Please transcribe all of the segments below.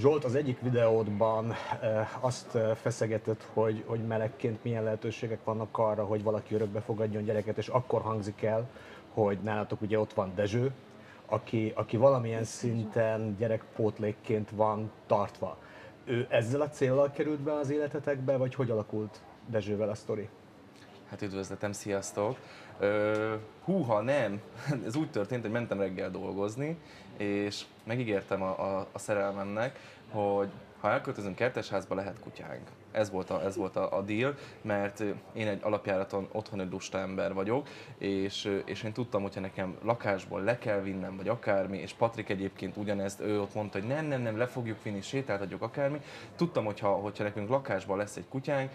Zsolt az egyik videódban azt feszegetett, hogy, hogy melegként milyen lehetőségek vannak arra, hogy valaki örökbe fogadjon gyereket, és akkor hangzik el, hogy nálatok ugye ott van Dezső, aki, aki valamilyen szinten gyerekpótlékként van tartva. Ő ezzel a célral került be az életetekbe, vagy hogy alakult Dezsővel a sztori? Hát üdvözletem, sziasztok! Uh, húha, nem! Ez úgy történt, hogy mentem reggel dolgozni, és megígértem a, a, a szerelmemnek, hogy ha elköltözünk kertesházba, lehet kutyánk. Ez volt, a, ez volt a, a deal, mert én egy alapjáraton otthon egy lusta ember vagyok, és, és én tudtam, hogyha nekem lakásból le kell vinnem, vagy akármi, és Patrik egyébként ugyanezt, ő ott mondta, hogy nem, nem, nem, le fogjuk vinni, sétáltatjuk akármi. Tudtam, hogyha, hogyha nekünk lakásban lesz egy kutyánk,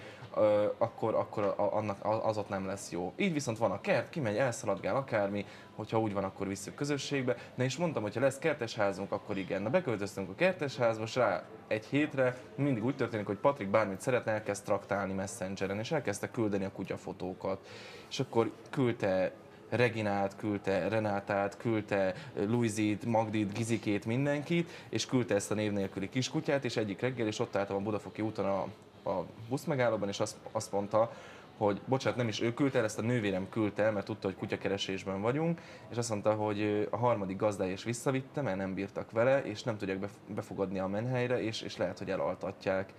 akkor, akkor annak az ott nem lesz jó. Így viszont van a kert, kimegy, elszaladgál akármi, hogyha úgy van, akkor visszük közösségbe. Na és mondtam, hogy ha lesz kertesházunk, akkor igen. Na beköltöztünk a kertesházba, és rá egy hétre mindig úgy történik, hogy Patrik bármit szeretne, elkezd traktálni messengeren, és elkezdte küldeni a kutyafotókat. És akkor küldte Reginát, küldte Renátát, küldte Luizit, Magdit, Gizikét, mindenkit, és küldte ezt a név nélküli kiskutyát, és egyik reggel, és ott álltam a Budafoki úton a, a buszmegállóban, és azt, azt mondta, hogy bocsánat, nem is ő küldte el, ezt a nővérem küldte el, mert tudta, hogy kutyakeresésben vagyunk, és azt mondta, hogy a harmadik gazdája is visszavitte, mert nem bírtak vele, és nem tudják befogadni a menhelyre, és, és lehet, hogy elaltatják.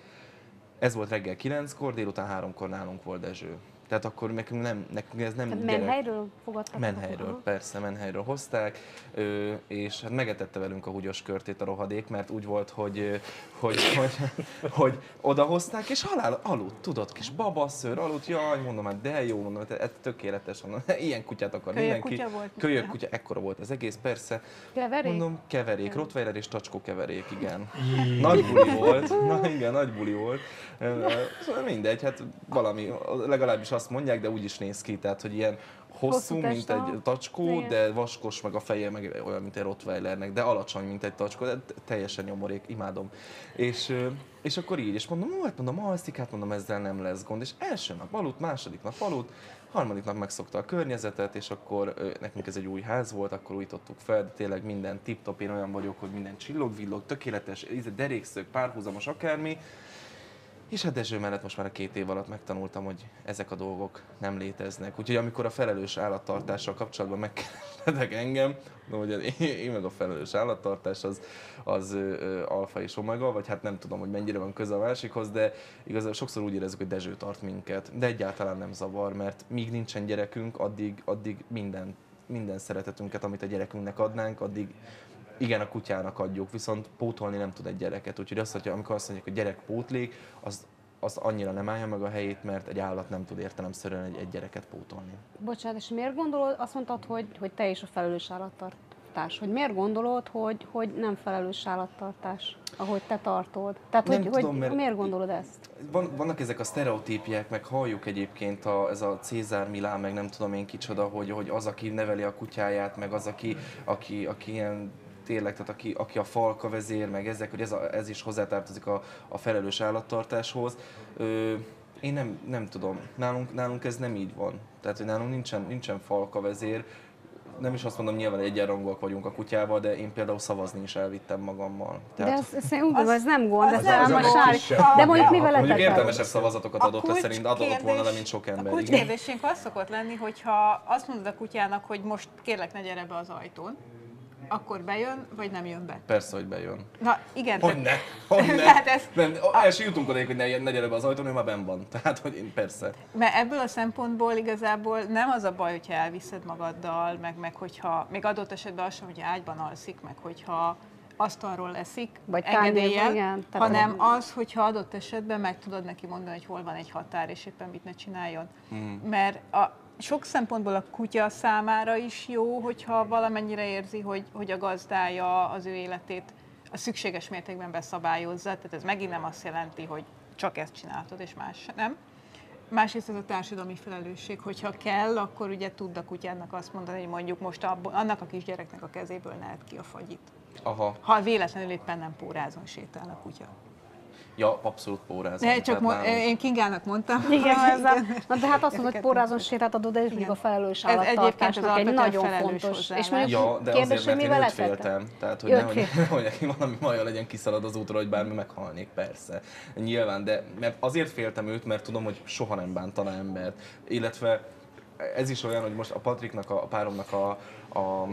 Ez volt reggel 9-kor, délután 3-kor nálunk volt Dezső. Tehát akkor nekünk, nem, nekünk ez nem Tehát menhelyről fogadtak? Menhelyről, uh-huh. persze, menhelyről hozták, és hát megetette velünk a húgyos körtét a rohadék, mert úgy volt, hogy, hogy, hogy, hogy odahozták, és halál aludt, tudod, kis babaszőr aludt, jaj, mondom, hát de jó, mondom, hát ez tökéletes, mondom, ilyen kutyát akar Kölyök mindenki. kutya volt? Kölyök kutya, ekkora volt az egész, persze. Keverék? Mondom, keverék, Rottweiler és tacskó keverék, igen. Nagy buli volt, na igen, nagy buli volt. Szóval mindegy, hát valami, legalábbis azt mondják, de úgy is néz ki, tehát hogy ilyen hosszú, Hosszú mint egy tacskó, igen. de vaskos, meg a feje meg olyan, mint egy Rottweilernek, de alacsony, mint egy tacskó, de teljesen nyomorék, imádom. És, és akkor így, és mondom, hát mondom, alszik, hát mondom, ezzel nem lesz gond. És első nap aludt, második nap aludt, harmadik nap megszokta a környezetet, és akkor nekünk ez egy új ház volt, akkor újítottuk fel, de tényleg minden tip-top, én olyan vagyok, hogy minden csillog-villog, tökéletes, íze, derékszög, párhuzamos, akármi, és hát Dezső mellett most már a két év alatt megtanultam, hogy ezek a dolgok nem léteznek. Úgyhogy amikor a felelős állattartással kapcsolatban megkérdetek engem, de hogy én, én meg a felelős állattartás az, az ö, ö, alfa és omega, vagy hát nem tudom, hogy mennyire van köze a másikhoz, de igazából sokszor úgy érezzük, hogy Dezső tart minket. De egyáltalán nem zavar, mert míg nincsen gyerekünk, addig, addig minden, minden szeretetünket, amit a gyerekünknek adnánk, addig igen, a kutyának adjuk, viszont pótolni nem tud egy gyereket. Úgyhogy azt, hogy amikor azt mondják, hogy gyerek pótlék, az, az annyira nem állja meg a helyét, mert egy állat nem tud értelemszerűen egy, egy gyereket pótolni. Bocsánat, és miért gondolod, azt mondtad, hogy, hogy te is a felelős állattartás. Hogy miért gondolod, hogy, hogy nem felelős állattartás, ahogy te tartod? Tehát, Nem hogy, tudom, hogy mert- miért gondolod ezt? Van, vannak ezek a sztereotípiák, meg halljuk egyébként a, ez a Cézár Milán, meg nem tudom én kicsoda, hogy, hogy az, aki neveli a kutyáját, meg az, aki, aki, aki ilyen tényleg, tehát aki, aki a falka vezér, meg ezek, hogy ez, a, ez is hozzátartozik a, a felelős állattartáshoz. Ö, én nem, nem tudom, nálunk, nálunk ez nem így van. Tehát, hogy nálunk nincsen, nincsen falka vezér, nem is azt mondom, nyilván egyenrangúak vagyunk a kutyával, de én például szavazni is elvittem magammal. De ez, ez, szerintem ez nem gond, ez nem álmasári. sem. De mondjuk mi Mondjuk veletek értelmesebb szavazatokat A adott le, szerint adott volna le, mint sok ember. A kulcskérdésünk az szokott lenni, hogyha azt mondod a kutyának, hogy most kérlek ne gyere be az ajtón, akkor bejön, vagy nem jön be. Persze, hogy bejön. Na igen, Hogy ne? Hogy ne? Tehát ez- Nem, el sem jutunk odaig, hogy ne, ne gyere be az ajtón, ő már benn van. Tehát, hogy én persze. mert ebből a szempontból igazából nem az a baj, hogyha elviszed magaddal, meg, meg hogyha, még adott esetben az sem, hogy ágyban alszik, meg hogyha asztalról leszik, Vagy engedéllyel, hanem az- az, hogyha adott esetben meg tudod neki mondani, hogy hol van egy határ, és éppen mit ne csináljon. Hmm. Mert a, sok szempontból a kutya számára is jó, hogyha valamennyire érzi, hogy, hogy a gazdája az ő életét a szükséges mértékben beszabályozza. Tehát ez megint nem azt jelenti, hogy csak ezt csináltad, és más nem. Másrészt ez a társadalmi felelősség, hogyha kell, akkor ugye tud a kutyának azt mondani, hogy mondjuk most abból, annak a kisgyereknek a kezéből ne ki a fagyit. Aha. Ha véletlenül éppen nem pórázon sétál a kutya. Ja, abszolút pórázom. De csak mo- én Kingának mondtam. Igen, Ha, ezzel. Na de hát azt mondod, hogy pórázon oda, és még Igen. a felelős Ez egyébként állattartásnak az egy nagyon fontos. És mondjuk Ja, de kérdés, azért, hogy mert én mivel féltem. Tehát, hogy nehogy, nehogy valami maja legyen, kiszalad az útra, hogy bármi meghalnék, persze. Nyilván, de mert azért féltem őt, mert tudom, hogy soha nem bántana embert. Illetve ez is olyan, hogy most a Patriknak, a, a páromnak a, a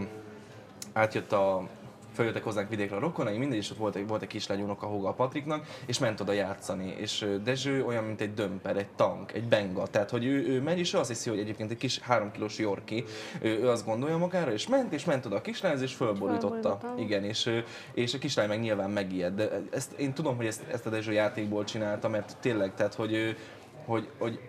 átjött a följöttek hozzánk vidékre a rokonai, mindegy, és ott volt egy, volt egy kislány a húga a Patriknak, és ment oda játszani. És Dezső olyan, mint egy dömper, egy tank, egy benga. Tehát, hogy ő, ő megy, és ő azt hiszi, hogy egyébként egy kis három kilós Yorki, ő, ő azt gondolja magára, és ment, és ment oda a kislányhoz, és fölborította. Igen, és, és a kislány meg nyilván megijed. De ezt, én tudom, hogy ezt, ezt a Dezső játékból csinálta, mert tényleg, tehát, hogy, hogy, hogy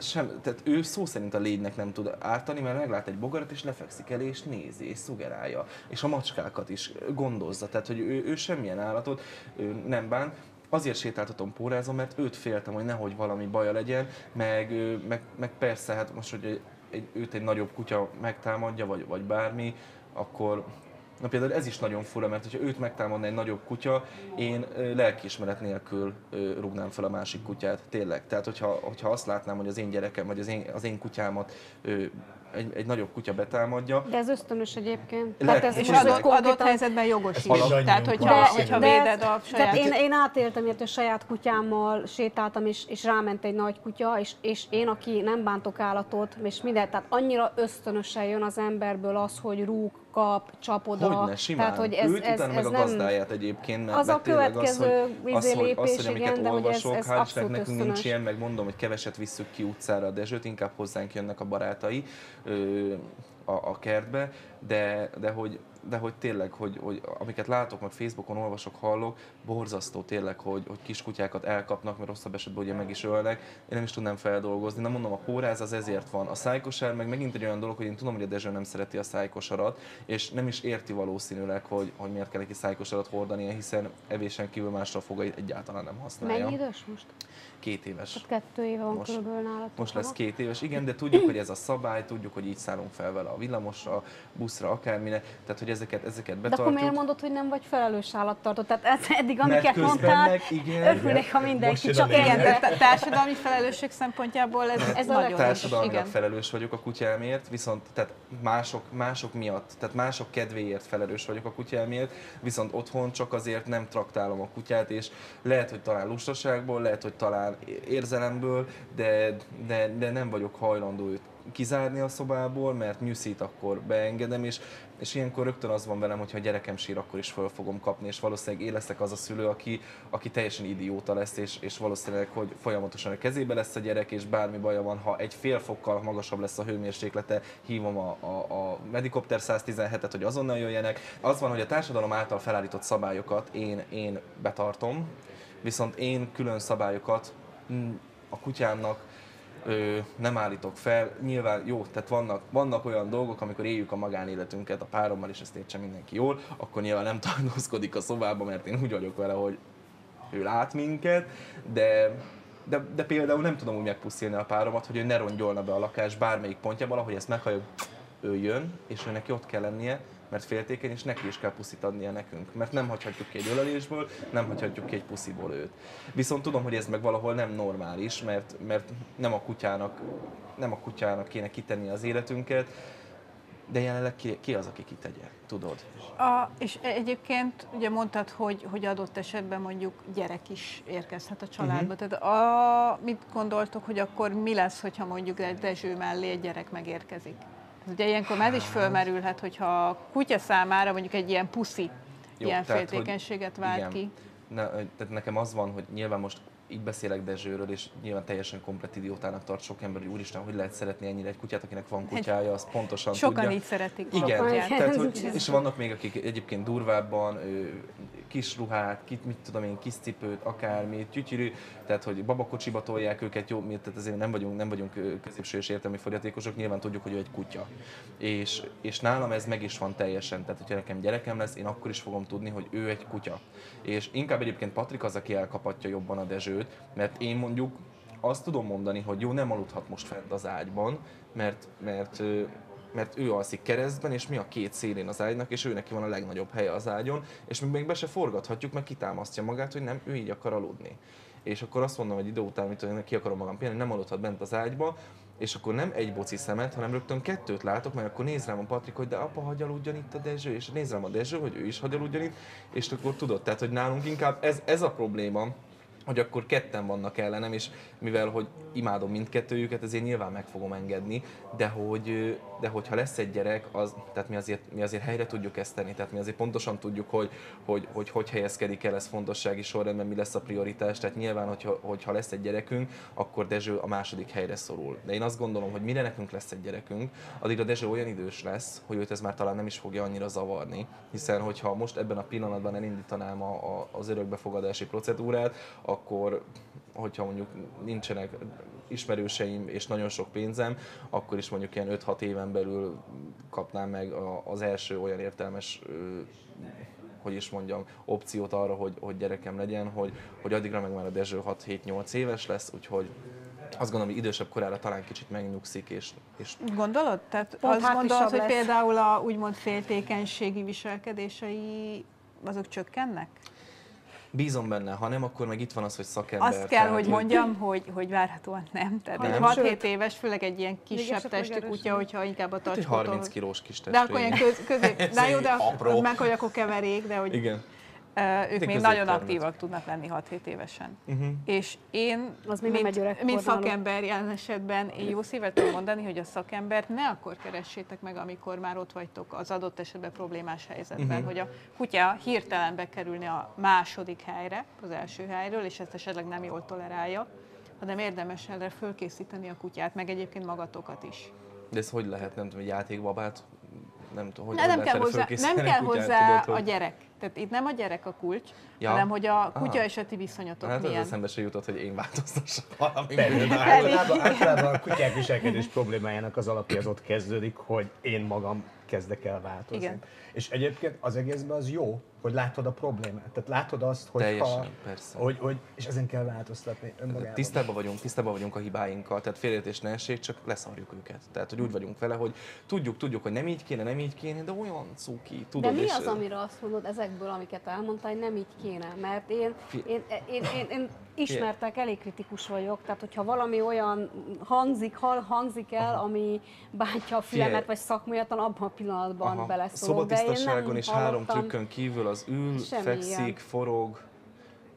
sem, tehát ő szó szerint a légynek nem tud ártani, mert meglát egy bogarat, és lefekszik elé, és nézi, és szugerálja. És a macskákat is gondozza, tehát hogy ő, ő semmilyen állatot ő nem bán. Azért sétáltatom pórázom, mert őt féltem, hogy nehogy valami baja legyen, meg, meg, meg persze, hát most, hogy egy, őt egy nagyobb kutya megtámadja, vagy, vagy bármi, akkor Na például ez is nagyon fura, mert hogyha őt megtámadna egy nagyobb kutya, én lelkiismeret nélkül rúgnám fel a másik kutyát, tényleg. Tehát, hogyha, hogyha azt látnám, hogy az én gyerekem, vagy az én, az én kutyámat egy, egy nagyobb kutya betámadja, De ez ösztönös egyébként. Lehet, ez, És adott, adott helyzetben jogos is. alap- Tehát, hogyha, De- hogyha de- véded a Tehát saját... én, én átéltem ilyet, hogy saját kutyámmal sétáltam, és, és ráment egy nagy kutya, és, és én, aki nem bántok állatot, és minden, tehát annyira ösztönösen jön az emberből az, hogy rúg, kap, csap oda. Hogyne, simán. Tehát, hogy ez, Őt, ez, ez meg a gazdáját egyébként, mert, Az a következő az, hogy, az, izé hogy, lépés, az, hogy amiket igen, de hogy ez- olvasok, ez hál' nekünk nincs ösztönös. ilyen, meg mondom, hogy keveset visszük ki utcára a Dezsőt, inkább hozzánk jönnek a barátai ö, a, a kertbe, de, de hogy de hogy tényleg, hogy, hogy amiket látok, meg Facebookon olvasok, hallok, borzasztó tényleg, hogy, hogy kiskutyákat elkapnak, mert rosszabb esetben ugye meg is ölnek. Én nem is tudnám feldolgozni. Nem mondom, a póráz az ezért van. A szájkosár meg megint egy olyan dolog, hogy én tudom, hogy a Dezső nem szereti a szájkosarat, és nem is érti valószínűleg, hogy, hogy miért kell neki szájkosarat hordania, hiszen evésen kívül másra fogait egyáltalán nem használja. Mennyi idős most? Két éves. Tehát kettő éve van Most- körülbelül nálatok. Most lesz két éves, igen, de tudjuk, hogy ez a szabály, tudjuk, hogy így szállunk fel vele a villamosra, buszra, akármire, tehát hogy ezeket, ezeket De akkor betartjuk. miért mondod, hogy nem vagy felelős állattartó? Tehát ez, eddig, amiket mondtál, meg igen, örülnék, ha mindenki csak. Igen, de társadalmi felelősség szempontjából ez, Ez nagyon társadalmilag igen. felelős vagyok a kutyámért, viszont tehát mások, mások miatt, tehát mások kedvéért felelős vagyok a kutyámért, viszont otthon csak azért nem traktálom a kutyát, és lehet, hogy talán lustaságból, lehet, hogy talán érzelemből, de, de, de nem vagyok hajlandó őt kizárni a szobából, mert nyűszít akkor beengedem, és, és ilyenkor rögtön az van velem, hogy ha gyerekem sír, akkor is föl fogom kapni, és valószínűleg én leszek az a szülő, aki, aki teljesen idióta lesz, és, és valószínűleg, hogy folyamatosan a kezébe lesz a gyerek, és bármi baja van, ha egy fél fokkal magasabb lesz a hőmérséklete, hívom a, a, a Medicopter 117-et, hogy azonnal jöjjenek. Az van, hogy a társadalom által felállított szabályokat én, én betartom, viszont én külön szabályokat mm, a kutyámnak ö, nem állítok fel. Nyilván jó, tehát vannak, vannak olyan dolgok, amikor éljük a magánéletünket a párommal, és ezt értse mindenki jól, akkor nyilván nem tartózkodik a szobába, mert én úgy vagyok vele, hogy ő lát minket, de, de, de például nem tudom úgy megpuszilni a páromat, hogy ő ne rongyolna be a lakás bármelyik pontjából, ahogy ezt meghalljuk, ő jön, és őnek ott kell lennie, mert féltékeny, és neki is kell puszit adnia nekünk. Mert nem hagyhatjuk ki egy ölelésből, nem hagyhatjuk ki egy pusziból őt. Viszont tudom, hogy ez meg valahol nem normális, mert, mert nem a kutyának nem a kutyának kéne kitenni az életünket, de jelenleg ki, ki az, aki kitegye, tudod? A, és egyébként ugye mondtad, hogy, hogy adott esetben mondjuk gyerek is érkezhet a családba. Uh-huh. Tehát a, mit gondoltok, hogy akkor mi lesz, hogyha mondjuk egy Dezső mellé egy gyerek megérkezik? Ugye ilyenkor már ez is fölmerülhet, hogyha a kutya számára mondjuk egy ilyen puszi Jó, ilyen tehát, féltékenységet vált igen. ki. Ne, tehát nekem az van, hogy nyilván most így beszélek Dezsőről, és nyilván teljesen komplet idiótának tart sok ember, hogy úristen, hogy lehet szeretni ennyire egy kutyát, akinek van kutyája, az pontosan Sokan tudja. így szeretik. Igen, tehát, hogy, és vannak még, akik egyébként durvábban, ö, kis ruhát, kit, mit tudom én, kis cipőt, akármi, tyütyürű, tehát hogy babakocsiba tolják őket, jó, mi, tehát azért nem vagyunk, nem vagyunk középső és értelmi fogyatékosok, nyilván tudjuk, hogy ő egy kutya. És, és nálam ez meg is van teljesen, tehát hogyha nekem gyerekem lesz, én akkor is fogom tudni, hogy ő egy kutya. És inkább egyébként Patrik az, aki elkapatja jobban a Dezsőt, mert én mondjuk azt tudom mondani, hogy jó, nem aludhat most fent az ágyban, mert, mert mert ő alszik keresztben, és mi a két szélén az ágynak, és ő neki van a legnagyobb helye az ágyon, és mi még be se forgathatjuk, mert kitámasztja magát, hogy nem, ő így akar aludni. És akkor azt mondom, hogy idő után, hogy ki akarom magam pihenni, nem aludhat bent az ágyba, és akkor nem egy boci szemet, hanem rögtön kettőt látok, mert akkor néz rám a Patrik, hogy de apa, hagy aludjon itt a Dezső, és néz rám a Dezső, hogy ő is hagy aludjon itt, és akkor tudod, tehát hogy nálunk inkább ez, ez a probléma, hogy akkor ketten vannak ellenem, és mivel hogy imádom mindkettőjüket, ezért nyilván meg fogom engedni, de hogy, de hogyha lesz egy gyerek, az, tehát mi azért, mi azért helyre tudjuk ezt tenni, tehát mi azért pontosan tudjuk, hogy hogy, hogy, hogy helyezkedik el ez fontossági sorrendben, mi lesz a prioritás, tehát nyilván, hogyha, hogyha lesz egy gyerekünk, akkor Dezső a második helyre szorul. De én azt gondolom, hogy mire nekünk lesz egy gyerekünk, addig a Dezső olyan idős lesz, hogy őt ez már talán nem is fogja annyira zavarni, hiszen hogyha most ebben a pillanatban elindítanám a, a, az örökbefogadási procedúrát, akkor hogyha mondjuk nincsenek ismerőseim és nagyon sok pénzem, akkor is mondjuk ilyen 5-6 éven belül kapnám meg az első olyan értelmes hogy is mondjam, opciót arra, hogy, hogy gyerekem legyen, hogy, hogy addigra meg már a Dezső 6-7-8 éves lesz, úgyhogy azt gondolom, hogy idősebb korára talán kicsit megnyugszik. És, és... Gondolod? Tehát Pont azt gondolod, hogy lesz. például a úgymond féltékenységi viselkedései azok csökkennek? Bízom benne, ha nem, akkor meg itt van az, hogy szakember. Azt kell, hogy mondjam, hogy, hogy várhatóan nem. Tehát nem. egy 6-7 éves, főleg egy ilyen kisebb testű kutya, hogyha inkább a tacskótól... Hát, 30 kilós kis testű. De akkor ilyen köz, közé, de jó, de meg hogy akkor keverék, de hogy... Igen ők még nagyon aktívak tudnak lenni 6-7 évesen. Uh-huh. És én, az mint, mint, mint szakember jelen esetben, én jó szívet tudom mondani, hogy a szakembert ne akkor keressétek meg, amikor már ott vagytok az adott esetben problémás helyzetben, uh-huh. hogy a kutya hirtelen bekerülni a második helyre, az első helyről, és ezt esetleg nem jól tolerálja, hanem érdemes erre fölkészíteni a kutyát, meg egyébként magatokat is. De ez hogy lehet, nem tudom, egy játékbabát nem tudom, hogy ne, nem kell hozzá, nem kell hozzá tudod, a gyerek. Tehát itt nem a gyerek a kulcs, ja. hanem hogy a kutya Aha. és a ti viszonyatok hát milyen. Hát eszembe se jutott, hogy én változtassak valami. Általában, általában a kutyák viselkedés problémájának az alapja az ott kezdődik, hogy én magam kezdek el változni. Igen. És egyébként az egészben az jó, hogy látod a problémát. Tehát látod azt, hogy, Teljesen, ha, persze. Hogy, hogy, és ezen kell változtatni önmagában. Tisztában vagyunk, tisztában vagyunk a hibáinkkal, tehát félértés ne essék, csak leszarjuk őket. Tehát, hogy úgy vagyunk vele, hogy tudjuk, tudjuk, hogy nem így kéne, nem így kéne, de olyan cuki, tudod. De mi és az, amire azt mondod ezekből, amiket elmondtál, hogy nem így kéne? Mert én, én, én, én, én, én ismertek, elég kritikus vagyok, tehát hogyha valami olyan hangzik, hal, hangzik el, Aha. ami bántja a fülemet, vagy szakmajatan, abban a pillanatban beleszólok. Szobatisztaságon és három trükkön kívül az ül, Semmi fekszik, ilyen. forog,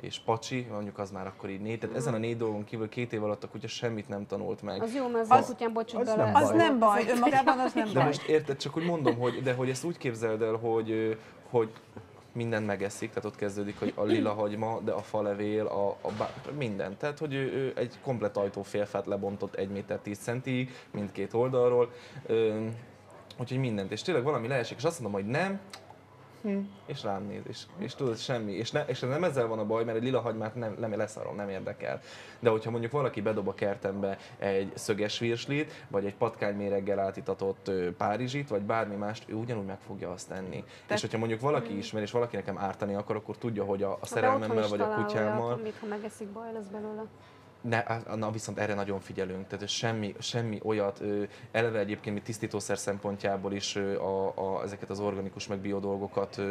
és pacsi, mondjuk az már akkor így négy. Tehát ezen a négy dolgon kívül két év alatt a kutya semmit nem tanult meg. Az jó, mert az, az kutyán bocsuk bele. Nem az nem baj, önmagában az nem de baj. De most érted, csak hogy mondom, hogy, de hogy ezt úgy képzeld el, hogy, hogy mindent megeszik, tehát ott kezdődik, hogy a lila hagyma, de a falevél, a, a bá, minden. Tehát, hogy ő, ő egy komplet ajtófélfát lebontott 1 méter 10 centig, mindkét oldalról. Ö, úgyhogy mindent. És tényleg valami leesik, és azt mondom, hogy nem, hm. és rám néz, és, és tudod, semmi. És, ne, és nem ezzel van a baj, mert egy lila hagymát nem, nem leszarom, nem érdekel. De hogyha mondjuk valaki bedob a kertembe egy szöges virslit, vagy egy patkányméreggel átitatott párizsit, vagy bármi mást, ő ugyanúgy meg fogja azt tenni. Te... És hogyha mondjuk valaki ismer, és valaki nekem ártani akar, akkor tudja, hogy a, a szerelmemmel vagy a kutyámmal... Olyat, amit ha megeszik, baj lesz belőle. Ne, na viszont erre nagyon figyelünk, tehát semmi, semmi olyat, eleve egyébként mi tisztítószer szempontjából is a, a, ezeket az organikus meg bio dolgokat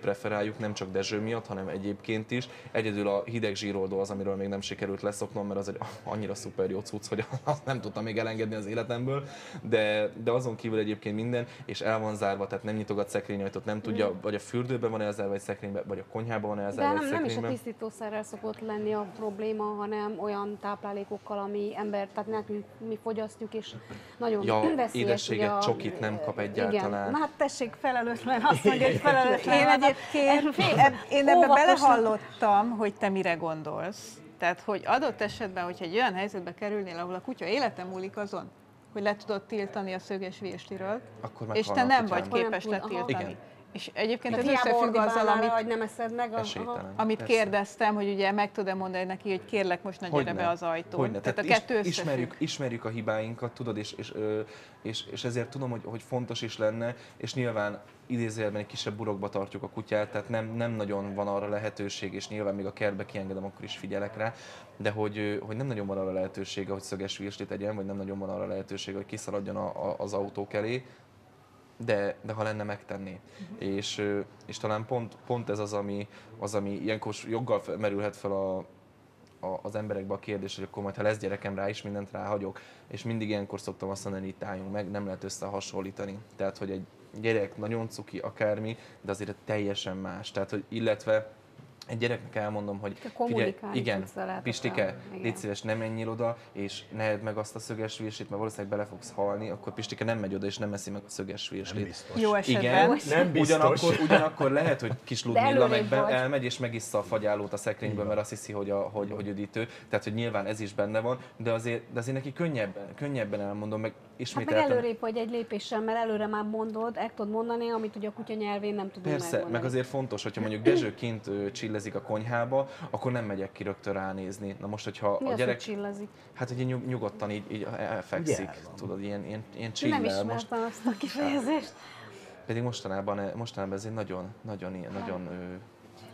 preferáljuk, nem csak Dezső miatt, hanem egyébként is. Egyedül a hideg zsíroldó az, amiről még nem sikerült leszoknom, mert az egy annyira szuper jó cucc, hogy azt nem tudtam még elengedni az életemből, de, de azon kívül egyébként minden, és el van zárva, tehát nem nyitogat szekrényajtót, nem tudja, mm. vagy a fürdőben van elzárva egy szekrényben, vagy a konyhában van elzárva egy szekrényben. De nem, nem is a tisztítószerrel szokott lenni a probléma, hanem olyan olyan táplálékokkal, ami ember, tehát nekünk mi fogyasztjuk, és nagyon ja, veszélyes. édességet, a, csokit nem kap egyáltalán. Igen, hát tessék felelőtlen, azt mondja, hogy felelőtlen. Én egyébként, én ebbe belehallottam, hogy te mire gondolsz. Tehát, hogy adott esetben, hogyha egy olyan helyzetbe kerülnél, ahol a kutya élete múlik azon, hogy le tudod tiltani a szöges virsliről, és te nem vagy képes letiltani. Igen És egyébként ez összefügg azzal, amit, hogy nem eszed meg. a- amit Persze. kérdeztem, hogy ugye meg tudom mondani neki, hogy kérlek most ne gyere be az ajtón. Hogyne. Tehát a is- kettő összefügg. ismerjük, ismerjük a hibáinkat, tudod, és, és, és, és ezért tudom, hogy, hogy fontos is lenne, és nyilván idézőjelben egy kisebb burokba tartjuk a kutyát, tehát nem, nem nagyon van arra lehetőség, és nyilván még a kertbe kiengedem, akkor is figyelek rá, de hogy, hogy nem nagyon van arra lehetősége, hogy szöges virslit tegyen, vagy nem nagyon van arra lehetősége, hogy kiszaladjon a, a, az autók elé, de, de ha lenne, megtenné. Uh-huh. És, és talán pont, pont ez az, ami, az, ami ilyenkor joggal merülhet fel a, a, az emberekbe a kérdés, hogy akkor majd ha lesz gyerekem, rá is mindent ráhagyok. És mindig ilyenkor szoktam azt mondani, hogy itt álljunk meg, nem lehet összehasonlítani. Tehát, hogy egy gyerek nagyon cuki, akármi, de azért teljesen más. Tehát, hogy illetve egy gyereknek elmondom, hogy kommunikálni igen, Pistike, igen. légy szíves, nem menjél oda, és ne edd meg azt a szöges virslit, mert valószínűleg bele fogsz halni, akkor Pistike nem megy oda, és nem eszi meg a szöges virslit. Jó esetben. Igen, Nem biztos. ugyanakkor, ugyanakkor lehet, hogy kis Ludmilla meg be, elmegy és megissza a fagyálót a szekrényből, mert azt hiszi, hogy, a, hogy, hogy üdítő. Tehát, hogy nyilván ez is benne van, de azért, de azért neki könnyebben, könnyebben elmondom, meg Hát meg előrébb vagy egy lépéssel, mert előre már mondod, el tudod mondani, amit ugye a kutya nyelvén nem tudunk Persze, megmondani. meg azért fontos, hogyha mondjuk Dezső kint ö, csillezik a konyhába, akkor nem megyek ki rögtön ránézni. Na most, hogyha Mi a az, gyerek, hogy csillazik? hát ugye nyug, nyugodtan így, így elfekszik, Jel van. tudod, ilyen, ilyen, ilyen Nem csillel. Most, ismertem azt a kifejezést. pedig mostanában, mostanában ez egy nagyon, nagyon nagyon, ö,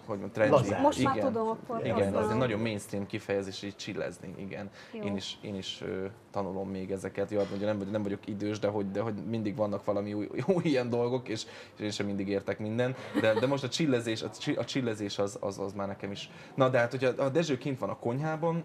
hogy mondjam, trendy. Lazán. Most már Igen. tudom, akkor Igen, az egy nagyon mainstream kifejezés, így chillezni, igen. Jó. Én is, én is ö, tanulom még ezeket. Jó, hát mondja, nem, nem vagyok idős, de hogy, de hogy mindig vannak valami új, új ilyen dolgok, és, és én sem mindig értek minden. De, de most a chillezés, a, a chillezés az, az, az, már nekem is. Na, de hát, hogyha a Dezső kint van a konyhában,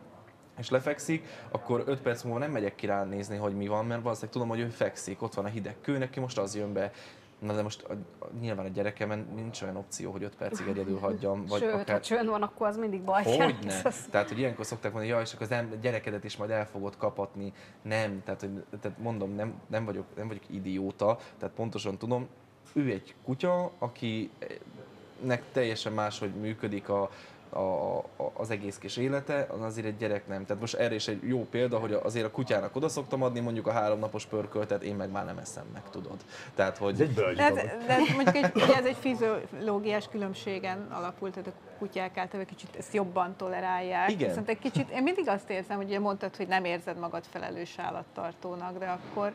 és lefekszik, akkor 5 perc múlva nem megyek ki ránézni, hogy mi van, mert valószínűleg tudom, hogy ő fekszik, ott van a hideg kő, neki most az jön be. Na de most a, a, nyilván a gyerekemen nincs olyan opció, hogy 5 percig egyedül hagyjam, vagy Sőt, akár... ha csönd van, akkor az mindig baj. Hogyne? Tehát, hogy ilyenkor szokták mondani, jaj, és akkor az em- gyerekedet is majd el fogod kapatni. Nem, tehát, hogy, tehát mondom, nem, nem, vagyok, nem vagyok idióta, tehát pontosan tudom, ő egy kutya, akinek teljesen máshogy működik a, a, a, az egész kis élete, az azért egy gyerek nem. Tehát most erre is egy jó példa, hogy azért a kutyának oda szoktam adni mondjuk a háromnapos pörköltet, én meg már nem eszem meg, tudod. Tehát, hogy... Ez egy bölcs De de ez mondjuk egy, ugye ez egy fiziológiás különbségen alapult, tehát a kutyák általában kicsit ezt jobban tolerálják. Igen. Viszont egy kicsit, én mindig azt érzem, hogy ugye mondtad, hogy nem érzed magad felelős állattartónak, de akkor,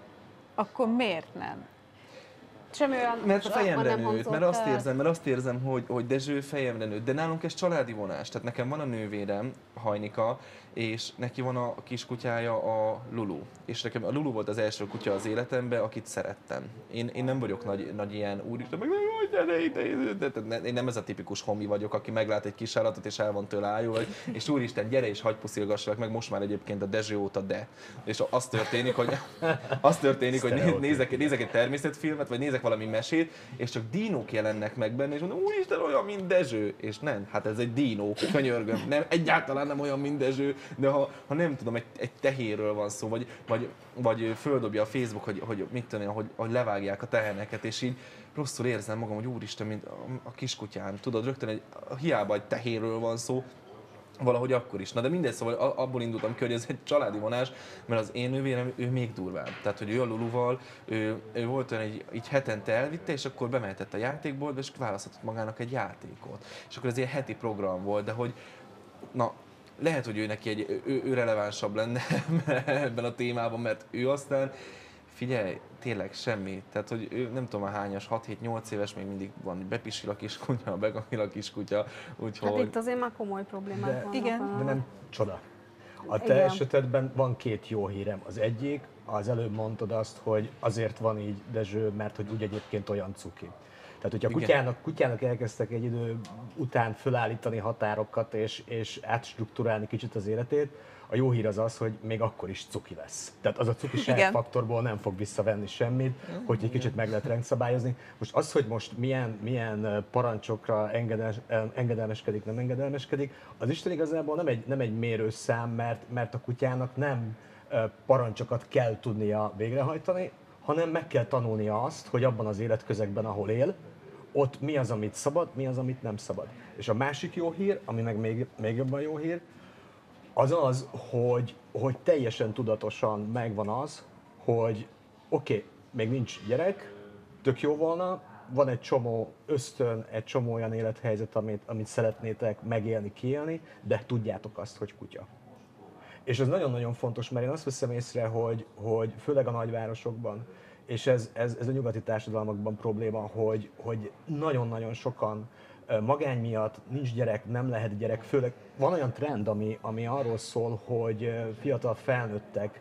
akkor miért nem? Semmi olyan Mert a fejemre nőtt, mert azt érzem, mert azt érzem, hogy, hogy Dezső fejemre nőtt. De nálunk ez családi vonás. Tehát nekem van a nővérem, Hajnika, és neki van a kiskutyája, a Lulu. És nekem a Lulu volt az első kutya az életemben, akit szerettem. Én, én nem vagyok nagy, nagy ilyen úristen, meg gyere ide, de, de, de, én nem ez a tipikus homi vagyok, aki meglát egy kis állatot, és el van tőle ájul, hogy, és úristen, gyere és hagyj puszilgassalak meg, most már egyébként a Dezső óta de. És az történik, hogy, az történik, hogy né- nézek, nézek egy természetfilmet, vagy nézek valami mesét, és csak dínók jelennek meg benne, és mondom, úristen, olyan, mint Dezső. És nem, hát ez egy dínó, könyörgöm. Nem, egyáltalán nem olyan, mint Dezső, de ha, ha nem tudom, egy, egy tehérről van szó, vagy, vagy, vagy földobja a Facebook, hogy, hogy mit tudom én, hogy, hogy levágják a teherneket, és így rosszul érzem magam, hogy úristen, mint a, a kiskutyám, tudod, rögtön egy, hiába egy tehérről van szó, valahogy akkor is. Na de mindegy, szóval abból indultam ki, hogy ez egy családi vonás, mert az én nővérem, ő még durvább. Tehát, hogy ő a Luluval, ő, ő volt olyan, hogy így hetente elvitte, és akkor bemehetett a játékboltba, és választhatott magának egy játékot. És akkor ez egy heti program volt, de hogy na, lehet, hogy ő neki egy, ő, ő relevánsabb lenne ebben a témában, mert ő aztán, figyelj, tényleg semmi. Tehát, hogy ő nem tudom a hányas, 6-7-8 éves, még mindig van, hogy bepisil a kiskutya, begamil a kiskutya, úgyhogy... Hát itt azért már komoly problémák De- vannak. Igen. a- De nem csoda. A te Igen. esetedben van két jó hírem. Az egyik, az előbb mondtad azt, hogy azért van így Dezső, mert hogy úgy egyébként olyan cuki. Tehát, hogyha Igen. kutyának, kutyának elkezdtek egy idő után fölállítani határokat és, és átstruktúrálni kicsit az életét, a jó hír az az, hogy még akkor is cuki lesz. Tehát az a Igen. faktorból nem fog visszavenni semmit, hogy egy kicsit meg lehet rendszabályozni. Most az, hogy most milyen, milyen parancsokra engedelmes, engedelmeskedik, nem engedelmeskedik, az Isten igazából nem egy, nem egy mérőszám, mert, mert a kutyának nem parancsokat kell tudnia végrehajtani, hanem meg kell tanulnia azt, hogy abban az életközegben, ahol él, ott mi az, amit szabad, mi az, amit nem szabad. És a másik jó hír, ami meg még, még jobban jó hír, az az, hogy, hogy teljesen tudatosan megvan az, hogy oké, okay, még nincs gyerek, tök jó volna, van egy csomó ösztön, egy csomó olyan élethelyzet, amit, amit szeretnétek megélni, kiélni, de tudjátok azt, hogy kutya. És ez nagyon-nagyon fontos, mert én azt veszem észre, hogy, hogy főleg a nagyvárosokban, és ez, ez, ez a nyugati társadalmakban probléma, hogy, hogy nagyon-nagyon sokan magány miatt nincs gyerek, nem lehet gyerek, főleg van olyan trend, ami, ami arról szól, hogy fiatal felnőttek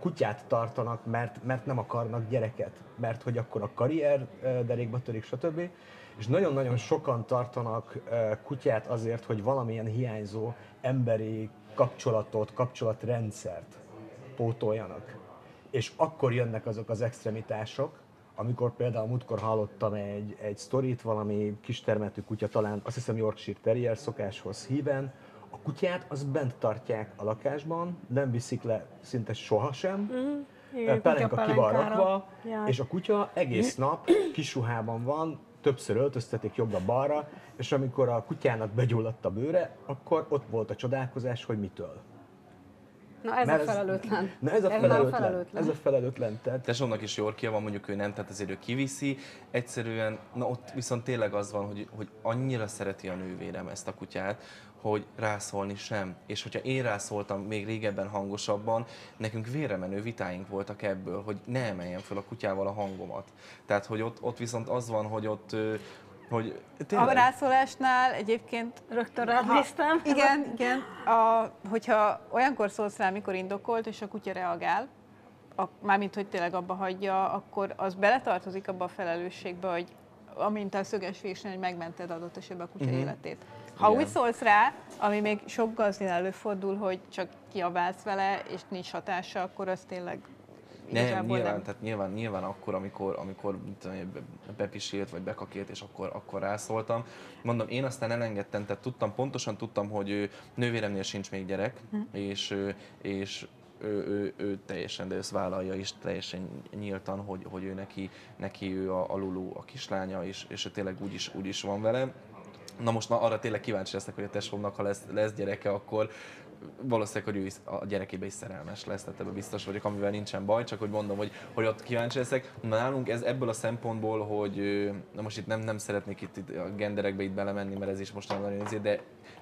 kutyát tartanak, mert, mert nem akarnak gyereket, mert hogy akkor a karrier derékba törik, stb. És nagyon-nagyon sokan tartanak kutyát azért, hogy valamilyen hiányzó emberi kapcsolatot, kapcsolatrendszert pótoljanak. És akkor jönnek azok az extremitások, amikor például múltkor hallottam egy, egy sztorit, valami kistermetű kutya, talán azt hiszem Yorkshire Terrier szokáshoz híven, a kutyát az bent tartják a lakásban, nem viszik le szinte sohasem, mm-hmm. Pelenka ki van rakva, ja. és a kutya egész nap kis ruhában van, többször öltöztetik jobbra-balra, és amikor a kutyának begyulladt a bőre, akkor ott volt a csodálkozás, hogy mitől. Na ez Mert a felelőtlen. Ez, na ez a felelőtlen. Ez, felelőtlen. ez a felelőtlen. Tehát... Tesómnak is Yorkia van, mondjuk ő nem, tehát azért ő kiviszi. Egyszerűen, na ott viszont tényleg az van, hogy, hogy annyira szereti a nővérem ezt a kutyát, hogy rászólni sem. És hogyha én rászóltam még régebben hangosabban, nekünk véremenő vitáink voltak ebből, hogy ne emeljem fel a kutyával a hangomat. Tehát, hogy ott, ott viszont az van, hogy ott hogy tényleg... A rászólásnál egyébként... Rögtön rád néztem. Igen, igen. A, hogyha olyankor szólsz rá, mikor indokolt, és a kutya reagál, a, mármint, hogy tényleg abba hagyja, akkor az beletartozik abba a felelősségbe, hogy amint a szöges vésnél, hogy megmented adott esetben a kutya uh-huh. életét. Ha Igen. úgy szólsz rá, ami még sok gazdin előfordul, hogy csak kiabálsz vele, és nincs hatása, akkor az tényleg nem, nyilván, nem. Tehát nyilván, nyilván akkor, amikor, amikor bepisilt vagy bekakélt, és akkor, akkor rászóltam. Mondom, én aztán elengedtem, tehát tudtam, pontosan tudtam, hogy ő, nővéremnél sincs még gyerek, hm. és, és ő, ő, ő, teljesen, de ezt vállalja is teljesen nyíltan, hogy, hogy ő neki, neki ő a, a Lulu a kislánya, és, és ő tényleg úgy is, úgy is van vele. Na most na, arra tényleg kíváncsi leszek, hogy a tesómnak, ha lesz, lesz gyereke, akkor valószínűleg, hogy ő is, a gyerekébe is szerelmes lesz, tehát ebben biztos vagyok, amivel nincsen baj, csak hogy mondom, hogy, hogy ott kíváncsi leszek. Nálunk ez ebből a szempontból, hogy na most itt nem, nem szeretnék itt, itt a genderekbe itt belemenni, mert ez is most nagyon nézi, de,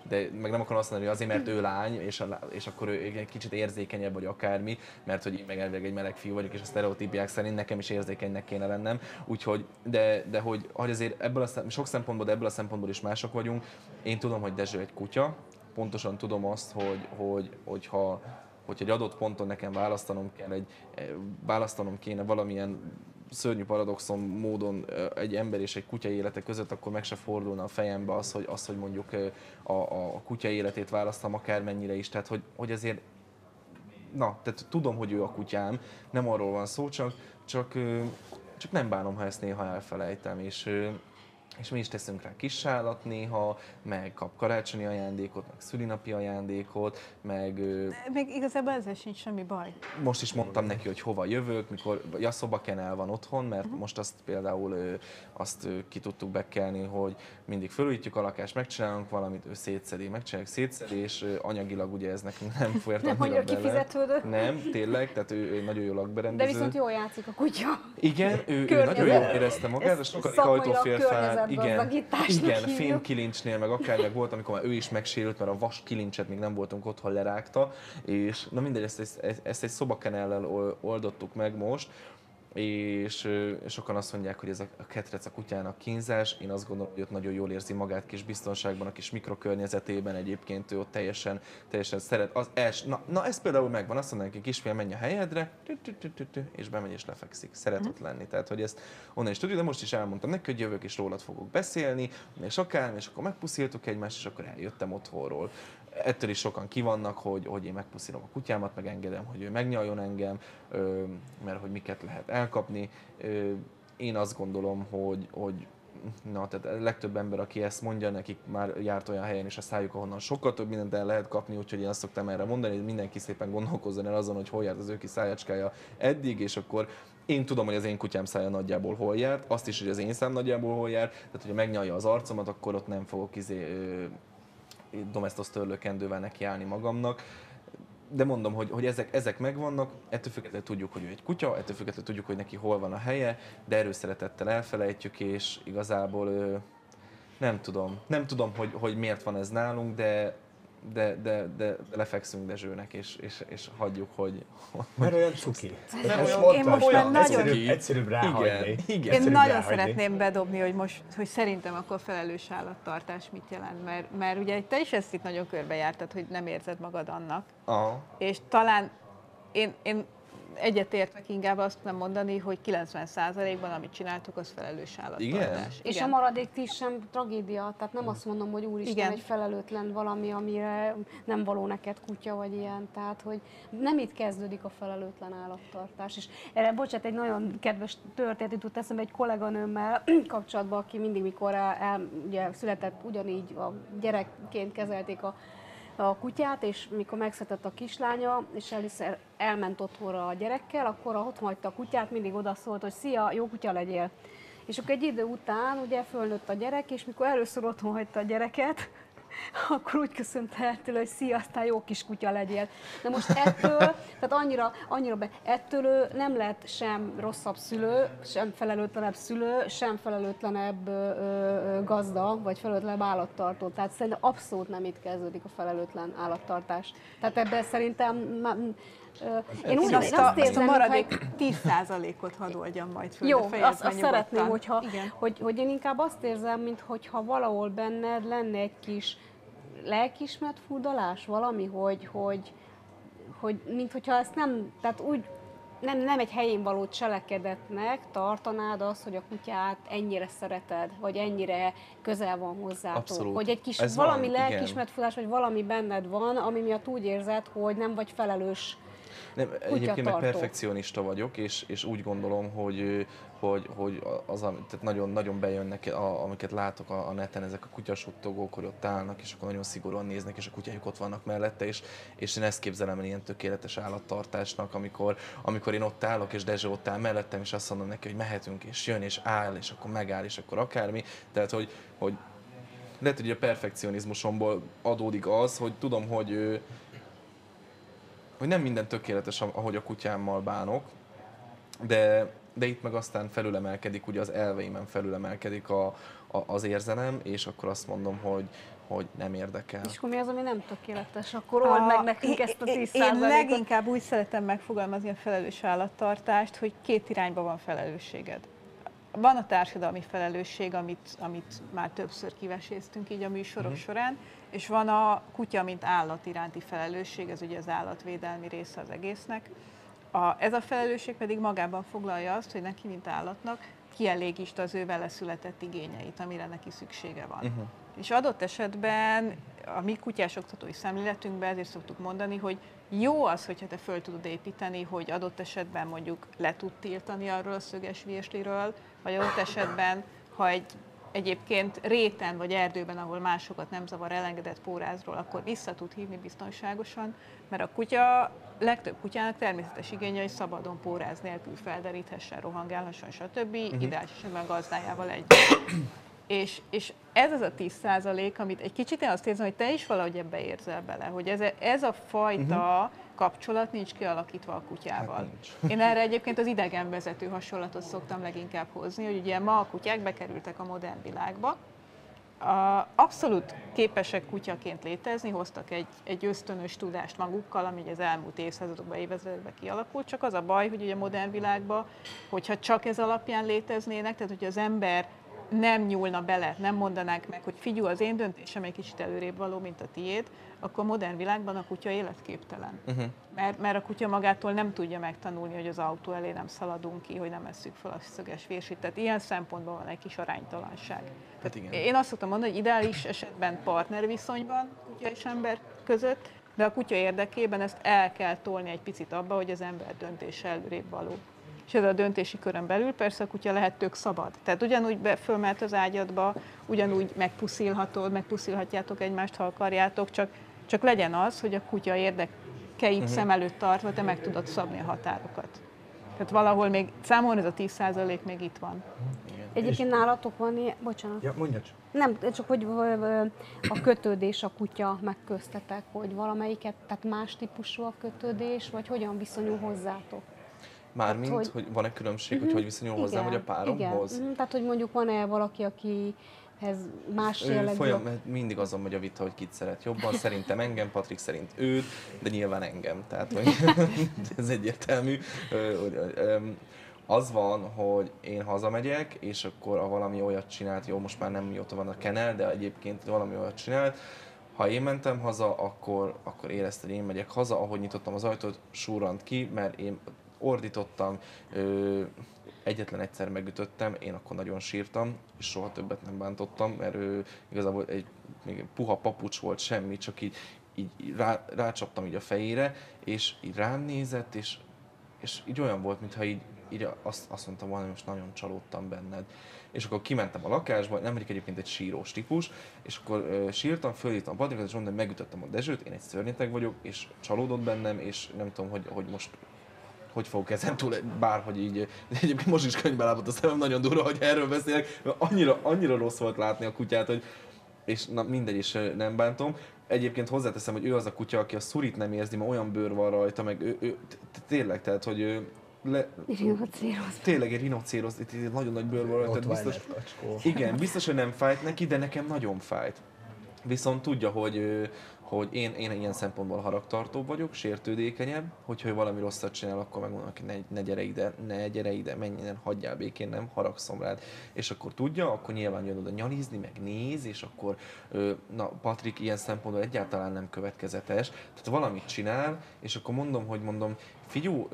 de meg nem akarom azt mondani, hogy azért, mert ő lány, és, a, és akkor ő egy kicsit érzékenyebb, vagy akármi, mert hogy én meg elvileg egy meleg fiú vagyok, és a sztereotípiák szerint nekem is érzékenynek kéne lennem. Úgyhogy, de, de hogy, hogy azért ebből a, sok szempontból, de ebből a szempontból is mások vagyunk. Én tudom, hogy Dezső egy kutya, pontosan tudom azt, hogy, hogy, hogyha hogy egy adott ponton nekem választanom kell, egy, eh, választanom kéne valamilyen szörnyű paradoxon módon eh, egy ember és egy kutya élete között, akkor meg se fordulna a fejembe az, hogy, az, hogy mondjuk eh, a, a kutya életét választam akármennyire is. Tehát, hogy, hogy azért, na, tehát tudom, hogy ő a kutyám, nem arról van szó, csak, csak, csak nem bánom, ha ezt néha elfelejtem, és és mi is teszünk rá kis sálat néha, meg kap karácsonyi ajándékot, meg szülinapi ajándékot, meg... Még igazából ezzel sincs semmi baj. Most is mondtam neki, hogy hova jövök, mikor ja, szobakenel van otthon, mert uh-huh. most azt például azt ki tudtuk bekelni, hogy mindig fölújítjuk a lakást, megcsinálunk valamit, ő szétszedi, megcsináljuk szétszedés, anyagilag ugye ez nekünk nem folyt Nem mondja, kifizetődött. Nem, tényleg, tehát ő, ő nagyon jó lakberendező. De viszont jól játszik a kutya. Igen, ő, ő nagyon jól érezte magát, a sokadik ajtófélfel igen, igen fémkilincsnél, meg akár meg volt, amikor már ő is megsérült, mert a vas kilincset még nem voltunk otthon lerágta, és na mindegy, ezt, ezt, ezt egy szobakenellel oldottuk meg most, és sokan azt mondják, hogy ez a ketrec a kutyának kínzás. Én azt gondolom, hogy ott nagyon jól érzi magát kis biztonságban, a kis mikrokörnyezetében egyébként ő ott teljesen, teljesen szeret. Az els, na, na, ez például megvan, azt mondják, hogy kisfiam menj a helyedre, és bemegy és lefekszik. Szeret ott lenni. Tehát, hogy ezt onnan is tudjuk, de most is elmondtam neki, hogy jövök és rólad fogok beszélni, és akár, és akkor megpuszíltuk egymást, és akkor eljöttem otthonról ettől is sokan kivannak, hogy, hogy én megpuszilom a kutyámat, megengedem, hogy ő megnyaljon engem, mert hogy miket lehet elkapni. Én azt gondolom, hogy, hogy na, tehát a legtöbb ember, aki ezt mondja, nekik már járt olyan helyen is a szájuk, ahonnan sokkal több mindent el lehet kapni, úgyhogy én azt szoktam erre mondani, hogy mindenki szépen gondolkozzon el azon, hogy hol járt az ő kis szájacskája eddig, és akkor én tudom, hogy az én kutyám szája nagyjából hol járt, azt is, hogy az én szám nagyjából hol járt, tehát hogyha megnyalja az arcomat, akkor ott nem fogok izé, domestos törlőkendővel nekiállni magamnak. de mondom, hogy, hogy ezek, ezek megvannak, ettől függetlenül tudjuk, hogy ő egy kutya, ettől függetlenül tudjuk, hogy neki hol van a helye, de erőszeretettel elfelejtjük, és igazából nem tudom, nem tudom, hogy, hogy miért van ez nálunk, de de, de, de lefekszünk Dezsőnek, és, és, és hagyjuk, hogy... Mert olyan cuki. Nem olyan- mondta, Én most olyan már nagyon- Egyszerűbb, egyszerűbb ráhagyni. Igen, igen. Én Egyszerűbb nagyon ráhagyni. szeretném bedobni, hogy most, hogy szerintem akkor felelős állattartás mit jelent, mert, mert ugye te is ezt itt nagyon körbejártad, hogy nem érzed magad annak, Aha. és talán én, én egyetértek inkább azt nem mondani, hogy 90%-ban amit csináltok, az felelős állattartás. Igen? És a maradék tíz sem tragédia, tehát nem azt mondom, hogy úristen, Igen. egy felelőtlen valami, amire nem való neked kutya vagy ilyen, tehát hogy nem itt kezdődik a felelőtlen állattartás. És erre, bocsánat, egy nagyon kedves történet jutott eszembe egy kolléganőmmel kapcsolatban, aki mindig, mikor el, ugye, született, ugyanígy a gyerekként kezelték a a kutyát, és mikor megszületett a kislánya, és először elment otthonra a gyerekkel, akkor otthon hagyta a kutyát, mindig odaszólt, hogy szia, jó kutya legyél. És akkor egy idő után ugye fölnőtt a gyerek, és mikor először otthon hagyta a gyereket, akkor úgy köszönt el tőle, hogy szia, aztán jó kis kutya legyél. De most ettől, tehát annyira, annyira be, ettől ő nem lett sem rosszabb szülő, sem felelőtlenebb szülő, sem felelőtlenebb ö, ö, gazda, vagy felelőtlenebb állattartó. Tehát szerintem abszolút nem itt kezdődik a felelőtlen állattartás. Tehát ebben szerintem én úgy Én én azt, a, azt azt a érzem, maradék mintha- 10%-ot hadd oldjam majd föl. jó, azt, azt szeretném, hogyha, Igen. hogy, hogy én inkább azt érzem, mintha valahol benned lenne egy kis lelkismert furdalás, valami, hogy, hogy, hogy mint hogyha ezt nem, tehát úgy nem, nem egy helyén való cselekedetnek tartanád azt, hogy a kutyát ennyire szereted, vagy ennyire közel van hozzátok. Abszolút. Hogy egy kis Ez valami lelkismert furdalás, vagy valami benned van, ami miatt úgy érzed, hogy nem vagy felelős Nem, egyébként meg Kutyatartó. perfekcionista vagyok, és, és úgy gondolom, hogy, hogy, hogy az, tehát nagyon, nagyon bejönnek, a, amiket látok a, a neten, ezek a kutyasuttogók, hogy ott állnak, és akkor nagyon szigorúan néznek, és a kutyájuk ott vannak mellette, és, és én ezt képzelem el ilyen tökéletes állattartásnak, amikor, amikor én ott állok, és Dezső ott áll mellettem, és azt mondom neki, hogy mehetünk, és jön, és áll, és akkor megáll, és akkor akármi. Tehát, hogy, hogy lehet, hogy a perfekcionizmusomból adódik az, hogy tudom, hogy, hogy nem minden tökéletes, ahogy a kutyámmal bánok, de, de itt meg aztán felülemelkedik, ugye az elveimen felülemelkedik a, a, az érzelem, és akkor azt mondom, hogy, hogy nem érdekel. És akkor mi az, ami nem tökéletes? Akkor old meg nekünk ezt a én- 10 Én leginkább úgy szeretem megfogalmazni a felelős állattartást, hogy két irányba van felelősséged. Van a társadalmi felelősség, amit, amit már többször kiveséztünk így a műsorok Mhm. során, és van a kutya, mint állat iránti felelősség, ez ugye az állatvédelmi része az egésznek. A, ez a felelősség pedig magában foglalja azt, hogy neki, mint állatnak, kielégítsd az ő vele született igényeit, amire neki szüksége van. Uh-huh. És adott esetben a mi kutyás oktatói szemléletünkben ezért szoktuk mondani, hogy jó az, hogyha te föl tudod építeni, hogy adott esetben mondjuk le tud tiltani arról a szöges virsliről, vagy adott esetben, ha egy egyébként réten vagy erdőben, ahol másokat nem zavar elengedett pórázról, akkor vissza tud hívni biztonságosan, mert a kutya, legtöbb kutyának természetes igénye, hogy szabadon póráz nélkül felderíthessen, rohangálhasson, stb. Uh-huh. Ideális esetben gazdájával együtt. És, és ez az a 10 százalék, amit egy kicsit én azt érzem, hogy te is valahogy ebbe érzel bele, hogy ez, ez a fajta uh-huh. kapcsolat nincs kialakítva a kutyával. Hát nincs. Én erre egyébként az idegenvezető hasonlatot szoktam leginkább hozni, hogy ugye ma a kutyák bekerültek a modern világba, a, abszolút képesek kutyaként létezni, hoztak egy, egy ösztönös tudást magukkal, ami az elmúlt évszázadokban, évezredekben kialakult, csak az a baj, hogy ugye a modern világban, hogyha csak ez alapján léteznének, tehát hogy az ember nem nyúlna bele, nem mondanák meg, hogy figyelj, az én döntésem egy kicsit előrébb való, mint a tiéd, akkor a modern világban a kutya életképtelen. Uh-huh. Mert, mert a kutya magától nem tudja megtanulni, hogy az autó elé nem szaladunk ki, hogy nem esszük fel a szöges vérsit. Tehát ilyen szempontból van egy kis aránytalanság. Hát igen. Én azt szoktam mondani, hogy ideális esetben partnerviszonyban kutya és ember között, de a kutya érdekében ezt el kell tolni egy picit abba, hogy az ember döntése előrébb való. És ez a döntési körön belül persze a kutya lehet tök szabad. Tehát ugyanúgy be, fölmehet az ágyadba, ugyanúgy megpuszilhatod, megpuszilhatjátok egymást, ha akarjátok, csak, csak legyen az, hogy a kutya érdekeit uh-huh. szem előtt tartva te meg tudod szabni a határokat. Tehát valahol még számomra ez a 10% még itt van. Igen. Egyébként nálatok van ilyen, bocsánat. Ja, mondja csak. Nem, csak hogy a kötődés a kutya meg köztetek, hogy valamelyiket, tehát más típusú a kötődés, vagy hogyan viszonyul hozzátok? Mármint, hogy- hogy, van-e különbség, hogy hogy viszonyul hozzám, vagy a páromhoz? Igen. Mhm, Tehát, hogy mondjuk van-e valaki, akihez más Ő jellegű... folyam, mindig azon megy a vita, hogy kit szeret jobban. Szerintem engem, Patrik szerint őt, de nyilván engem. Tehát hogy ez egyértelmű. Az van, hogy én hazamegyek, és akkor a valami olyat csinált, jó, most már nem mióta van a kenel, de egyébként valami olyat csinált, ha én mentem haza, akkor, akkor érezte, hogy én megyek haza, ahogy nyitottam az ajtót, súrant ki, mert én ordítottam, ö, egyetlen egyszer megütöttem, én akkor nagyon sírtam, és soha többet nem bántottam, mert ő igazából egy még puha papucs volt, semmi, csak így, így rá, rácsaptam így a fejére, és így rám nézett, és, és így olyan volt, mintha így, így azt, azt mondtam volna, hogy most nagyon csalódtam benned. És akkor kimentem a lakásba, nem vagyok egyébként egy sírós típus, és akkor ö, sírtam, fölírtam a Patrikot, és mondtam, hogy megütöttem a Dezsőt, én egy szörnyeteg vagyok, és csalódott bennem, és nem tudom, hogy, hogy most hogy fogok ezen túl, bárhogy így, egyébként most is könyvbe lábott a szemem, nagyon durva, hogy erről beszélek, mert annyira, annyira rossz volt látni a kutyát, hogy és na mindegy, is nem bántom. Egyébként hozzáteszem, hogy ő az a kutya, aki a szurit nem érzi, mert olyan bőr van rajta, meg ő, tényleg, tehát, hogy ő le, Rinocérosz. tényleg egy rinocérosz, itt egy nagyon nagy bőr van rajta, biztos, igen, biztos, hogy nem fájt neki, de nekem nagyon fájt. Viszont tudja, hogy, hogy én, én ilyen szempontból haragtartóbb vagyok, sértődékenyebb, hogyha valami rosszat csinál, akkor megmondom neki, ne, ne gyere ide, ne gyere ide, menj hagyjál békén, nem haragszom rád. És akkor tudja, akkor nyilván jön oda nyalizni, meg néz, és akkor, ö, na, Patrik ilyen szempontból egyáltalán nem következetes. Tehát valamit csinál, és akkor mondom, hogy mondom, figyú,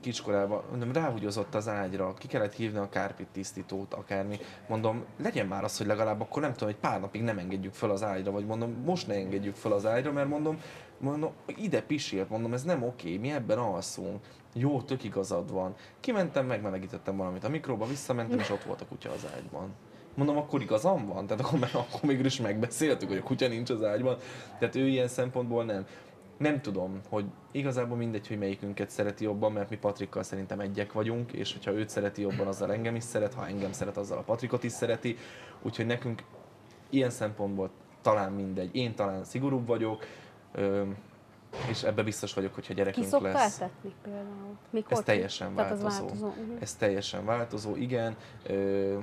kiskorában, mondom, ráhugyozott az ágyra, ki kellett hívni a kárpit tisztítót, akármi. Mondom, legyen már az, hogy legalább akkor nem tudom, egy pár napig nem engedjük fel az ágyra, vagy mondom, most ne engedjük fel az ágyra, mert mondom, mondom ide pisilt, mondom, ez nem oké, mi ebben alszunk. Jó, tök igazad van. Kimentem, megmelegítettem valamit a mikróba, visszamentem, és ott volt a kutya az ágyban. Mondom, akkor igazam van? Tehát akkor, akkor mégis is megbeszéltük, hogy a kutya nincs az ágyban. Tehát ő ilyen szempontból nem. Nem tudom, hogy igazából mindegy, hogy melyikünket szereti jobban, mert mi Patrikkal szerintem egyek vagyunk, és hogyha őt szereti jobban, azzal engem is szeret, ha engem szeret, azzal a Patrikot is szereti. Úgyhogy nekünk ilyen szempontból talán mindegy. Én talán szigorúbb vagyok, és ebbe biztos vagyok, hogyha Ki gyerekünk szokta lesz. etetni például? Mikor Ez ki? teljesen változó. változó. mhm. Ez teljesen változó, igen. Ö,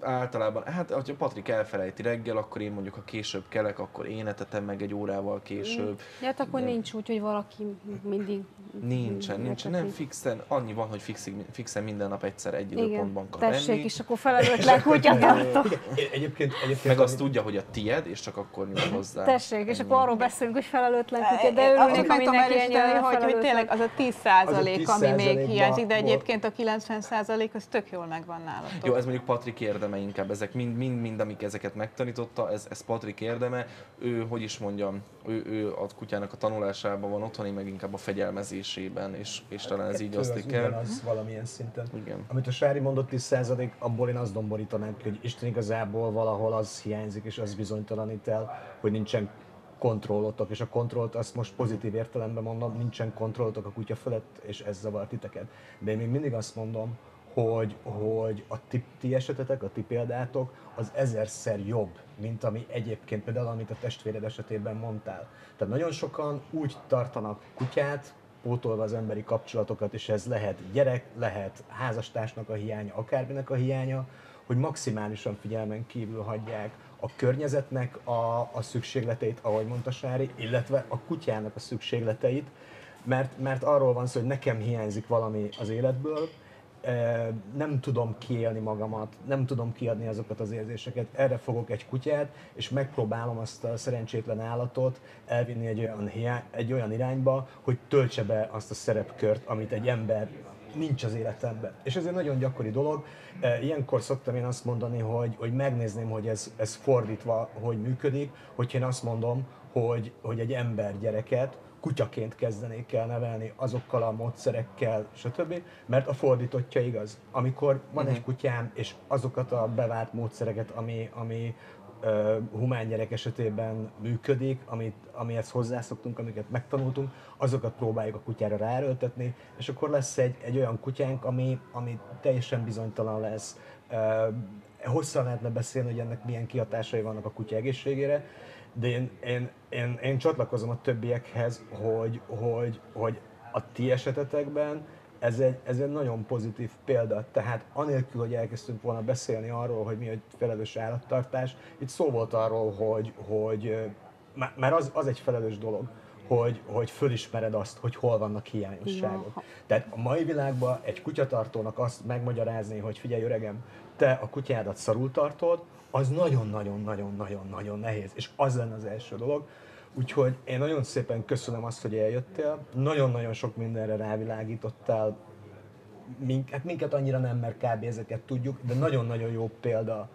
általában, hát ha Patrik elfelejti reggel, akkor én mondjuk, ha később kelek, akkor én etetem meg egy órával később. Ja, hát akkor De- nincs úgy, hogy valaki mindig... Nincsen, nincsen, nem fixen, annyi van, hogy fixig, fixen minden nap egyszer egy Igen, időpontban kap tessék, enni. és akkor felelőtlen kutyatartó. Igen, egyébként, egyébként Meg azt tudja, hogy a tied, és csak akkor nyúl hozzá. Tessék, és Ennyi. akkor arról beszélünk, hogy felelőtlen kutya, de azt örülnék, ha mindenki ennyire hogy, hogy tényleg az a 10 százalék, ami még 10%-ba hiányzik, de egyébként a 90 százalék az tök jól megvan nálatok. Jó, ez mondjuk Patrik érdeme inkább, ezek mind, mind, mind amik ezeket megtanította, ez, ez Patrik érdeme. Ő, hogy is mondjam, ő, ő a kutyának a tanulásában van otthon, én meg inkább a fegyelmezésében, és, és talán ez így az osztik el. ugyanaz valamilyen szinten. Igen. Amit a Sári mondott 10%, abból én azt domborítanám hogy Isten igazából valahol az hiányzik, és az bizonytalanít el, hogy nincsen kontrollotok, és a kontrollt azt most pozitív értelemben mondom, nincsen kontrollotok a kutya fölött, és ez zavar titeket. De én még mindig azt mondom, hogy, hogy a ti, ti esetetek, a ti példátok az ezerszer jobb, mint ami egyébként például, amit a testvéred esetében mondtál. Tehát nagyon sokan úgy tartanak kutyát, pótolva az emberi kapcsolatokat, és ez lehet gyerek, lehet házastársnak a hiánya, akárminek a hiánya, hogy maximálisan figyelmen kívül hagyják a környezetnek a, a szükségleteit, ahogy mondta Sári, illetve a kutyának a szükségleteit, mert, mert arról van szó, hogy nekem hiányzik valami az életből, nem tudom kiélni magamat, nem tudom kiadni azokat az érzéseket, erre fogok egy kutyát, és megpróbálom azt a szerencsétlen állatot elvinni egy olyan, hiá- egy olyan irányba, hogy töltse be azt a szerepkört, amit egy ember nincs az életemben. És ez egy nagyon gyakori dolog. Ilyenkor szoktam én azt mondani, hogy, hogy megnézném, hogy ez, ez fordítva hogy működik, hogyha én azt mondom, hogy, hogy egy ember gyereket kutyaként kezdenék el nevelni azokkal a módszerekkel, stb. Mert a fordítottja igaz. Amikor van egy kutyám, és azokat a bevált módszereket, ami, ami ö, humán gyerek esetében működik, amit, amihez hozzászoktunk, amiket megtanultunk, azokat próbáljuk a kutyára ráerőltetni, és akkor lesz egy, egy olyan kutyánk, ami, ami teljesen bizonytalan lesz. Ö, hosszan lehetne beszélni, hogy ennek milyen kihatásai vannak a kutya egészségére, de én, én, én, én csatlakozom a többiekhez, hogy, hogy, hogy a ti esetetekben ez egy, ez egy nagyon pozitív példa. Tehát anélkül, hogy elkezdtünk volna beszélni arról, hogy mi egy felelős állattartás, itt szó volt arról, hogy, hogy már az, az egy felelős dolog, hogy, hogy fölismered azt, hogy hol vannak hiányosságok. Ja. Tehát a mai világban egy kutyatartónak azt megmagyarázni, hogy figyelj öregem, te a kutyádat szarul tartod, az nagyon-nagyon-nagyon-nagyon-nagyon nehéz. És az lenne az első dolog. Úgyhogy én nagyon szépen köszönöm azt, hogy eljöttél. Nagyon-nagyon sok mindenre rávilágítottál. Mink, hát minket annyira nem, mert kb. ezeket tudjuk, de nagyon-nagyon jó példa.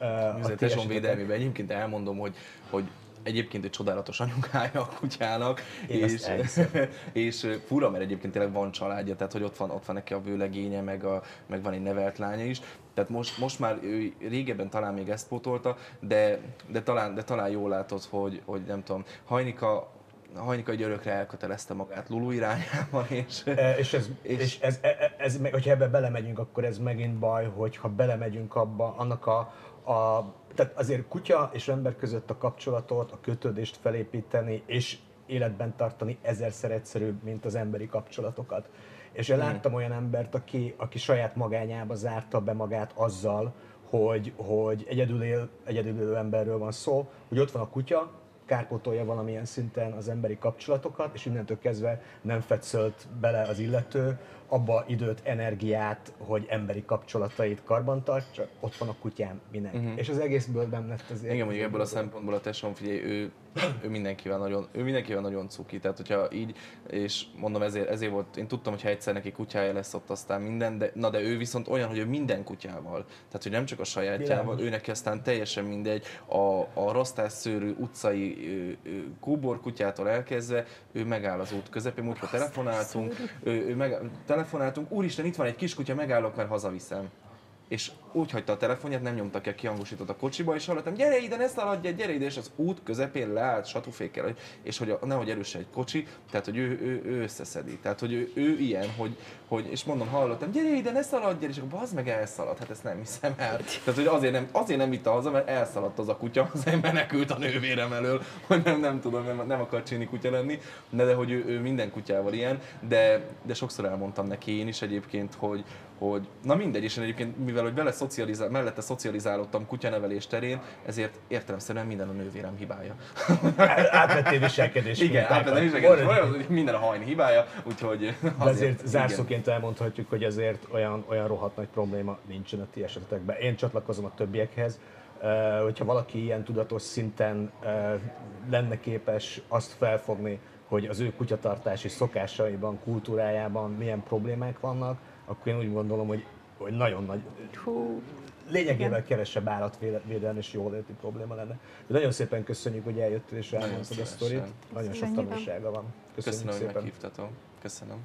uh, a ti Műzetes esetetek. védelmében egyébként elmondom, hogy, hogy egyébként egy csodálatos anyukája a kutyának, Én és, és fura, mert egyébként tényleg van családja, tehát hogy ott van, ott van neki a vőlegénye, meg, a, meg van egy nevelt lánya is, tehát most, most már ő régebben talán még ezt pótolta, de, de, talán, de talán jól látod, hogy, hogy nem tudom, Hajnika Hajnika egy örökre elkötelezte magát Lulu irányában, és, E, És, ez, És- és ez, ez, ez, meg, hogyha ebbe belemegyünk, akkor ez megint baj, hogyha belemegyünk abba, annak a, a tehát azért kutya és ember között a kapcsolatot, a kötődést felépíteni, és életben tartani ezerszer egyszerűbb, mint az emberi kapcsolatokat. És én láttam olyan embert, aki, aki saját magányába zárta be magát azzal, hogy, hogy egyedül, él, egyedül élő emberről van szó, hogy ott van a kutya, kárpótolja valamilyen szinten az emberi kapcsolatokat, és innentől kezdve nem fetszölt bele az illető abba időt, energiát, hogy emberi kapcsolatait karbantartsa, ott van a kutyám, minek. Uh-huh. És az egészből nem lett azért. Igen, mondjuk ebből a szempontból a tesóm, figyelj, ő, ő mindenkivel nagyon, ő mindenkivel nagyon cuki, tehát hogyha így, és mondom ezért, ezért volt, én tudtam, hogy ha egyszer neki kutyája lesz ott aztán minden, de, na de ő viszont olyan, hogy ő minden kutyával, tehát hogy nem csak a sajátjával, ő neki aztán teljesen mindegy, a, a rostázszőrű utcai ö, kóbor kutyától elkezdve, ő megáll az út közepén, múltkor telefonáltunk, ő, ő meg, telefonáltunk, úristen, itt van egy kiskutya, megállok, mert hazaviszem és úgy hagyta a telefonját, nem nyomta ki a kihangosított a kocsiba, és hallottam, gyere ide, ne szaladj, gyere ide, és az út közepén leállt satúfékkel, és hogy a, nehogy erősen egy kocsi, tehát hogy ő, ő, ő összeszedi. Tehát, hogy ő, ő ilyen, hogy, hogy, és mondom, hallottam, gyere ide, ne szaladj, és akkor az meg elszaladt, hát ezt nem hiszem el. Tehát, hogy azért nem, azért nem vitte haza, mert elszaladt az a kutya, azért menekült a nővérem elől, hogy nem, nem tudom, nem, nem akar csini kutya lenni, de, de hogy ő, ő minden kutyával ilyen, de, de sokszor elmondtam neki én is egyébként, hogy, hogy na mindegy, és én egyébként, mivel hogy vele szocializál, mellette szocializálódtam kutyanevelés terén, ezért értelemszerűen minden a nővérem hibája. Átvettél viselkedés Igen, olyan, hogy minden a hajni hibája, úgyhogy De azért zárszóként elmondhatjuk, hogy ezért olyan, olyan rohadt nagy probléma nincsen a ti esetetekben. Én csatlakozom a többiekhez, Uh, hogyha valaki ilyen tudatos szinten uh, lenne képes azt felfogni, hogy az ő kutyatartási szokásaiban, kultúrájában milyen problémák vannak, akkor én úgy gondolom, hogy, hogy nagyon nagy, Hú, lényegében kevesebb állatvédelmi és jóléti probléma lenne. De nagyon szépen köszönjük, hogy eljöttél és elmondtad a sztorit. Nagyon sok tanulsága van. Köszönjük Köszönöm, hogy szépen. meghívtatok. Köszönöm.